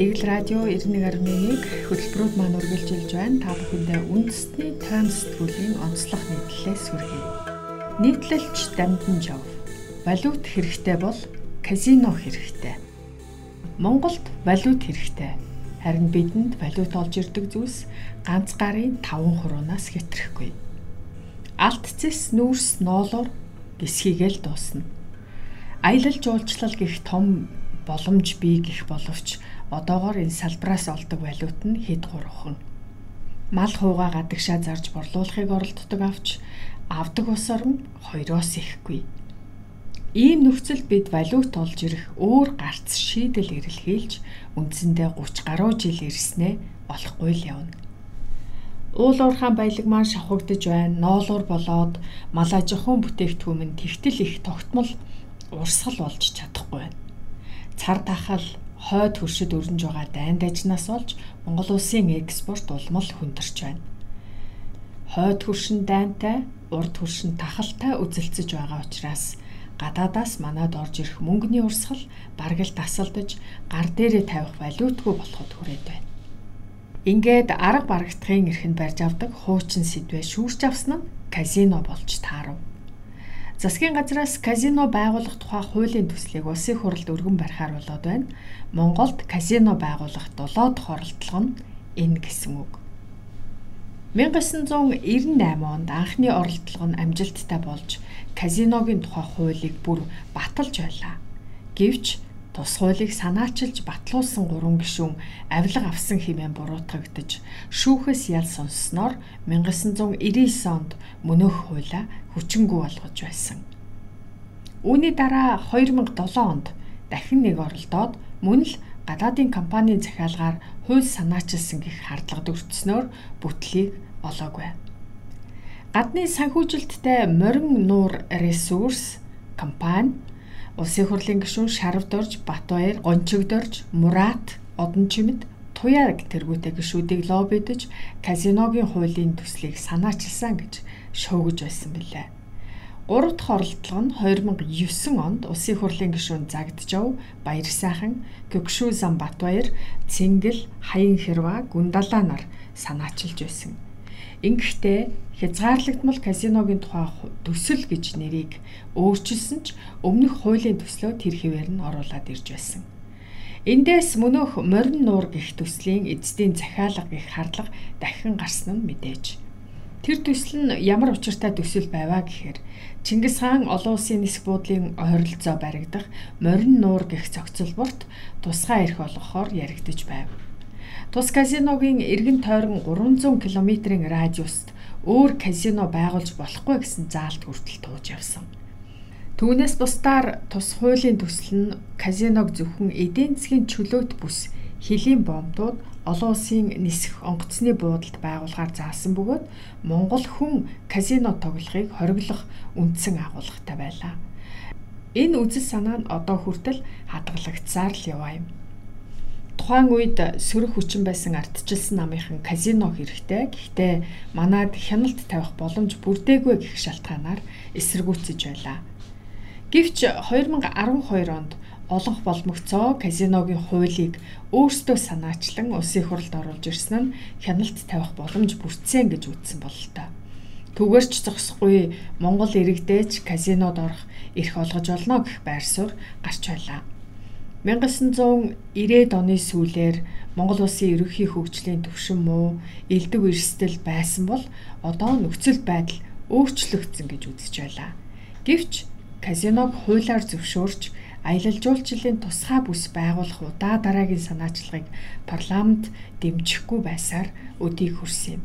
Игэл радио 91.1 хөтөлбөрүүд маань үргэлжилж байна. Та бүхэндээ үндэсний тойм сэтгүүлийн онцлог нийтлэлээс хүргэе. Нийтлэлч дамдан жав. Валют хэрэгтэй бол казино хэрэгтэй. Монголд валют хэрэгтэй. Харин бидэнд валют олж ирдэг зүйлс ганц гарын 5 хуруунаас хэтрэхгүй. Алт цэс нүүрс ноолоор гисхийгээл дуусна. Аялал жуулчлал гих том боломж бий гэх боловч одоогоор энэ салбраас олдог валют нь хэд гурван. Мал хууга гадагшаа зарж борлуулахыг оролддог авч авдаг ус орн хоёроос ихгүй. Ийм нөхцөлд бид валют олж ирэх өөр гарц шийдэл эрэлхийлж үндсэндээ 30 гаруй жил ирснээ болохгүй л явна. Уул уурхаан баялаг маань шавхагдж байна. Ноолуур болоод мал аж ахуйн бүтээгдэхүүн нь тэгтэл их тогтмол урсгал болж чадахгүй байна цар тахал хойд хөршид өрнж байгаа дайнд ажнаас болж Монгол улсын экспорт улмал хүндэрч байна. Хойд хөршин дайнтай, урд хөршин тахалтай үзэлцэж байгаа учраас гадаадаас манад орж ирэх мөнгөний урсгал бараг л тасалдаж гар дээрээ тавих валютгүй болоход хүрээд байна. Ингээд арга барагдахын эрхэнд барьж авдаг хуучин сэдвээ шүүрч авсан нь казино болж таарав. Засгийн газраас казино байгуулах тухай хуулийн төслийг улсын хурлд өргөн барихаар болоод байна. Монголд казино байгуулах 7 дахь оролдлого нь энэ гэсэн үг. 1998 онд анхны оролдлого нь амжилттай болж казиногийн тухай хуулийг бүр баталж байлаа. Гэвч тус хуулийг санаачилж батлуулсан гурван гишүүн авилга авсан хэмээн буруутгагдж шүүхээс ял сонссноор 1999 онд мөнөөх хуулаа хүчингү болгож байсан. Үүний дараа 2007 онд дахин нэг оролдоод мөн л гадаадын компанийн захиалгаар хууль санаачилсан гих хардлагад өртснөөр бүтлийг олоогүй. Гадны санхүүжилттэй морин нуур ресурс компани Улсын хурлын гишүүн Шарвдорж, Батбаяр, Гончигдорж, Мурат, Одончимэд туяаг тэргүүтэй гишүүдийг лоббидж казиногийн хуулийн төслийг санаачилсан гэж шуугиж байсан билээ. Гурав дахь оролдлого нь 2009 онд Улсын хурлын гишүүн Загджав, Баяр сайхан, Гөгшүү зам Батбаяр, Цэнгэл, Хаян Хэрва, Гундалаа нар санаачилж байсан. Ингэхдээ хязгаарлагдмал казиногийн тухай төсөл гэж нэрийг өөрчилсөн ч өмнөх хуулийн төслөө тэр хэвээр нь оруулаад ирж байсан. Эндээс мөнөөх морин нуур гих төслийн эцдийн захиалга гих хардлага дахин гарсан нь мэдээж. Тэр төсөл нь ямар учиртай төсөл байваа гэхээр Чингис хаан олон улсын нисэх буудлын ойролцоо баригдах морин нуур гих зохицолборт тусгай эрх олгохоор яригдж байв. Тус казиногийн эргэн тойрон 300 км-ийн радиуст өөр казино байгуулж болохгүй гэсэн заалт хүртэл тууж явсан. Түүнээс бусдаар тус хуулийн төсөл нь казиног зөвхөн эдийн засгийн чөлөөт бүс хилийн бомбдууд олон улсын нисэх онгоцны буудалд байгуулахаар заасан бөгөөд Монгол хүн казино тоглохыг хориглох үндсэн агуулгатай байлаа. Энэ үзэл санаа нь одоо хүртэл хадгалагдсаар л яваа юм. Тухайн үед сөрөг хүчин байсан ардчилсан намынхан казино хэрэгтэй. Гэхдээ манад хяналт тавих боломж бүрдээгүй гэх шалтгаанаар эсэргүүцэж байлаа. Гэвч 2012 онд олонх боломгцоо казиногийн хуулийг өөрсдөө санаачлан улсын хурлд оруулж ирсэн нь хяналт тавих боломж бүрдсэн гэж үзсэн бололтой. Түгээрч зогсохгүй Монгол иргэдэж казинод орох эрх олгож олно гэх байр суурь гарч байлаа. 1990-ад оны сүүлээр Монгол улсын ерөнхий хөгжлийн төвшин муу элдв эрсдэл байсан бол одоо нөхцөл байдал өөрчлөгдсөн гэж үзэж байлаа. Гэвч казиног хуулиар зөвшөөрч аялал жуулчлалын тусгай бүс байгуулах удаа дараагийн санаачлагыг парламент дэмжихгүй байсаар өдийг хүрсэн юм.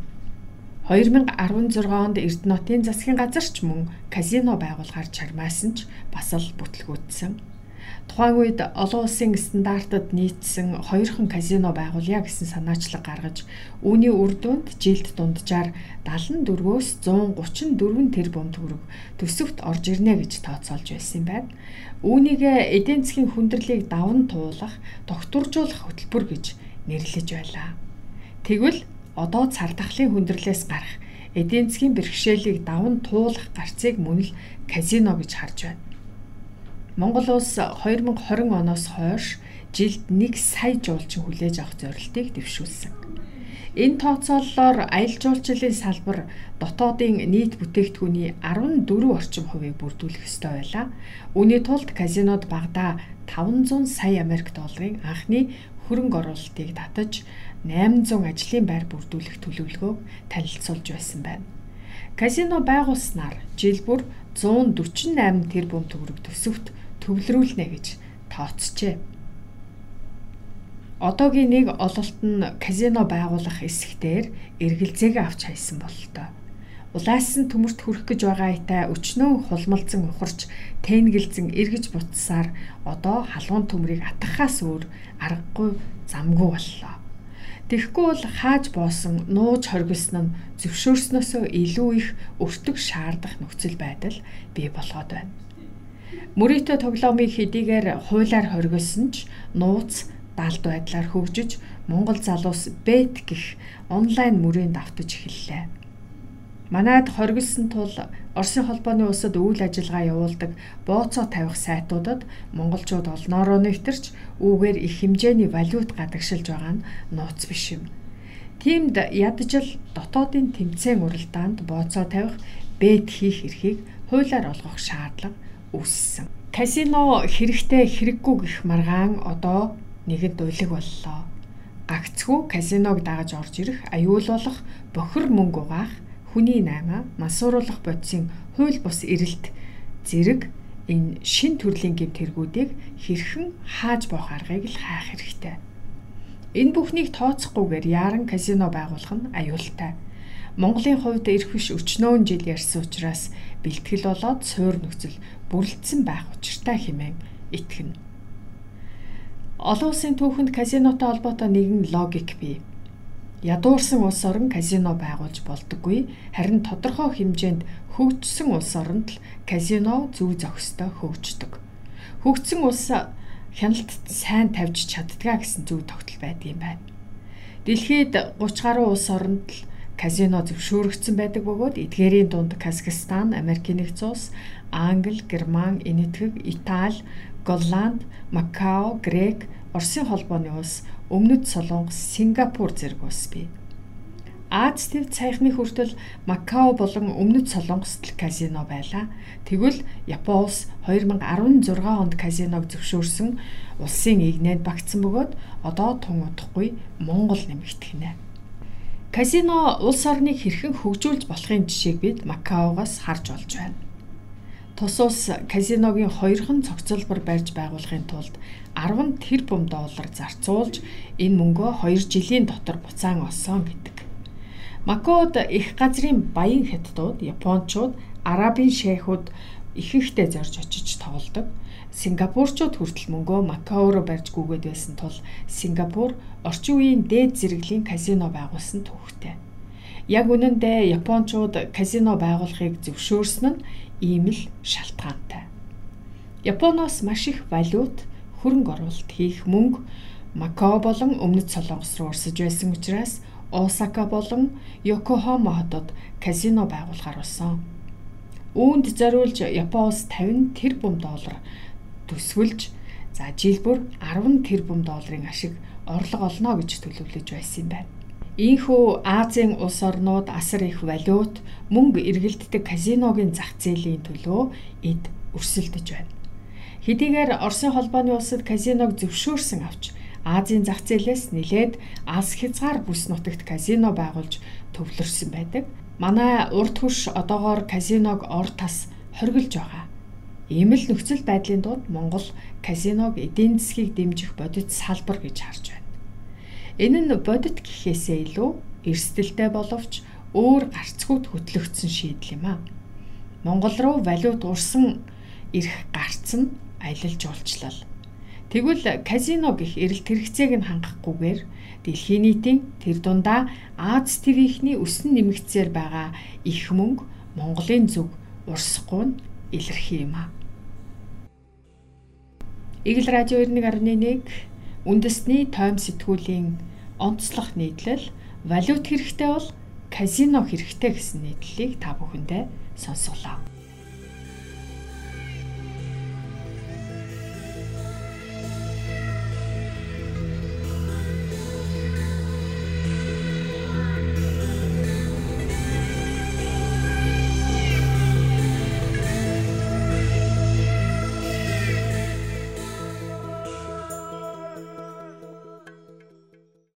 2016 онд Эрдэнэтийн засгийн газар ч мөн казино байгуулахаар чармаасан ч бас л бүтлгүүтсэн. Тухайн үед олон улсын стандартад нийцсэн хоёрхан казино байгуулъя гэсэн санаачлаг гаргаж үүний үр дүнд жилд дунджаар 74-өөс 134 тэрбум төгрөг төсөвт орж ирнэ гэж тооцоолж байсан юм байна. Үүнийг эдийн засгийн хүндрэлийг даван туулах, тогтворжуулах хөтөлбөр гэж нэрлэж байлаа. Тэгвэл одоо цар тахлын хүндрэлээс гарах эдийн засгийн бэрхшээлийг даван туулах гарцыг мөн л казино гэж харж байна. Монгол улс 2020 оноос хойш жилд 1 сая жуулчин хүлээж авах зорилтыг дэвшүүлсэн. Энэ тооцооллоор аялал жуулчлалын салбар дотоодын нийт бүтээгдэхүүний 14 орчим хувийг бүрдүүлэх ёстой байлаа. Үүний тулд казинод багада 500 сая Америк долларын анхны хөрөнгө оруулалтыг татаж 800 ажлын байр бүрдүүлэх төлөвлөгөөг танилцуулж байсан байна. Казино байгуулснаар жил бүр 148 тэрбум төгрөг төсөвт төвлөрүүлнэ гэж тооцжээ. Одоогийн нэг ололт нь казино байгуулах эсэхтэр эргэлзээгээ авч хайсан бололтой. Улаасан төмөрт хүрэх гэж байгаа айтай өчнөө хулмалцсан ухарч тэнгэлзэн эргэж бутсаар одоо халуун төмрийг атгахаас өөр аргагүй замгүй боллоо. Тэгэхгүй бол хааж боосон нууж хоригсон нь зөвшөөрснөөсөө илүү их өртөг шаардах нөхцөл байдал бий болгоод байна. Мөрөйтө тоглоомын хэдийгээр хуулаар хоригсон ч нууц далд байдлаар хөгжиж Монгол залуус бет гих онлайн мөрөнд автаж эхэллээ. Манайд хоригдсон тул Оросын холбооны улсад үйл ажиллагаа явуулдаг бооцоо тавих сайтуудад монголчууд олноороо нэвтэрч үүгээр их хэмжээний валют гадагшилж байгаа нь нууц биш юм. Тиймд ядчил дотоодын тэмцээн уралдаанд бооцоо тавих бет хийх эрхийг хуулиар олгох шаардлага үүссэн. Казино хэрэгтэй хэрэггүй гэх маргаан одоо нэгэд уйлаг боллоо. Гагцгүй казиног дагаж орж ирэх, аюул болох, бохир мөнгө угаах, хүний наймаа, масууруулах бодисын хууль бус эрэлт зэрэг энэ шин төрлийн гэмт хэрэгүүдийг хэрхэн хааж боох аргыг л хаах хэрэгтэй. Энэ бүхнийг тооцохгүйгээр яаран казино байгуулах нь аюултай. Монголын хувьд эрх биш өчнөөн жил ярьсан учраас бэлтгэл болоод суур нөхцөл бүрэлдсэн байх учиртай хэмээн итгэнэ. Олон улсын түүхэнд казинотой холбоотой нэгэн логик бий. Ядуурсан улс орон казино байгуулж болдоггүй харин тодорхой хэмжээнд хөгжсөн улс оронд л казино зөв зохистой хөгждөг. Хөгжсөн улс хяналтад сайн тавьж чаддгаа гэсэн зөв тогтол байдаг юм байна. Дэлхийд 30 гаруй улс оронд л казино зөвшөөрөгдсөн байдаг бөгөөд эдгээрийн дунд Казахстан, Америкийн нэгдсэн улс, Англи, Герман, Энэтхэг, Итали, Голланд, Макао, Грек, Оросын холбооны улс, Өмнөд Солонгос, Сингапур зэрэг улс бий. Аз төв цайхны хүртэл Макао болон Өмнөд Солонгост л казино байлаа. Тэгвэл Япон улс 2016 онд казиног зөвшөөрсөн улсын игнэнд багтсан бөгөөд одоо тун удахгүй Монгол нэмэгдэх нэ. Казино улс орныг хэрхэн хөгжүүлж болохын жишээг бид Макаогоос харж болж байна. Тус улс казиногийн хоёрхан цогцлбор барьж байгуулахын тулд 10 тэрбум доллар зарцуулж энэ мөнгөө 2 жилийн дотор буцаан олсон гэдэг. Макоод их газрын баян хятадууд, японочууд, арабын шейхүүд ихэнхдээ зорж очиж тоглодог. Сингапурчууд хүртэл мөнгөө Макао руу барьж гүгээд байсан тул Сингапур орчин үеийн дээд зэрэглэлийн казино байгуулсан түүхтэй. Яг үнэндээ японочууд казино байгуулахыг зөвшөөрсөн нь ийм л шалтгаантай. Японоос маш их валют, хөрөнгө оруулалт хийх мөнгө Макао болон Өмнөд Солонгос руу урсаж байсан учраас Осака болон Йокохома хотод казино байгуулахар болсон. Үүнд зориулж Япон улс 50 тэрбум доллар төсвөлж за жил бүр 10 тэрбум долларын ашиг орлого олно гэж төлөвлөж байсан юм байна. Ийхүү Азийн улс орнууд асар их валют, мөнгө эргэлддэг казиногийн зах зээлийн төлөө эд өрсөлдөж байна. Хэдийгээр Оросын холбооны улсад казиног зөвшөөрсөн авч Азийн зах зээлээс нэлээд алс хязгаар бүс нутагт казино байгуулж төвлөрсөн байдаг. Манай урд хурш одоогоор казиног ор тас хоригдж байгаа. Ийм л нөхцөл байдлын дунд Монгол казиног эдийн засгийг дэмжих бодит салбар гэж харж байна. Энэ нь бодит гэхээсээ илүү эрсдэлтэй боловч өөр гарцгүйд хөтлөгдсөн шийдэл юм а. Монгол руу валют урсан ирэх гарц нь аялал жуулчлал. Тэгвэл казино гих эрэлт хэрэгцээг нь хангахгүйгээр дэлхийн нийтийн тэр дундаа Аз ТV-ийнхний өсөн нэмэгцээр байгаа их мөнгө Монголын зүг урсахгүй нь илэрхий юм а. Игэл радио 91.1 үндэсний тойм сэтгүүлийн онцлог нийтлэл валют хэрэгтэй бол казино хэрэгтэй гэсэн нийтлэлийг та бүхэндээ сонсголоо.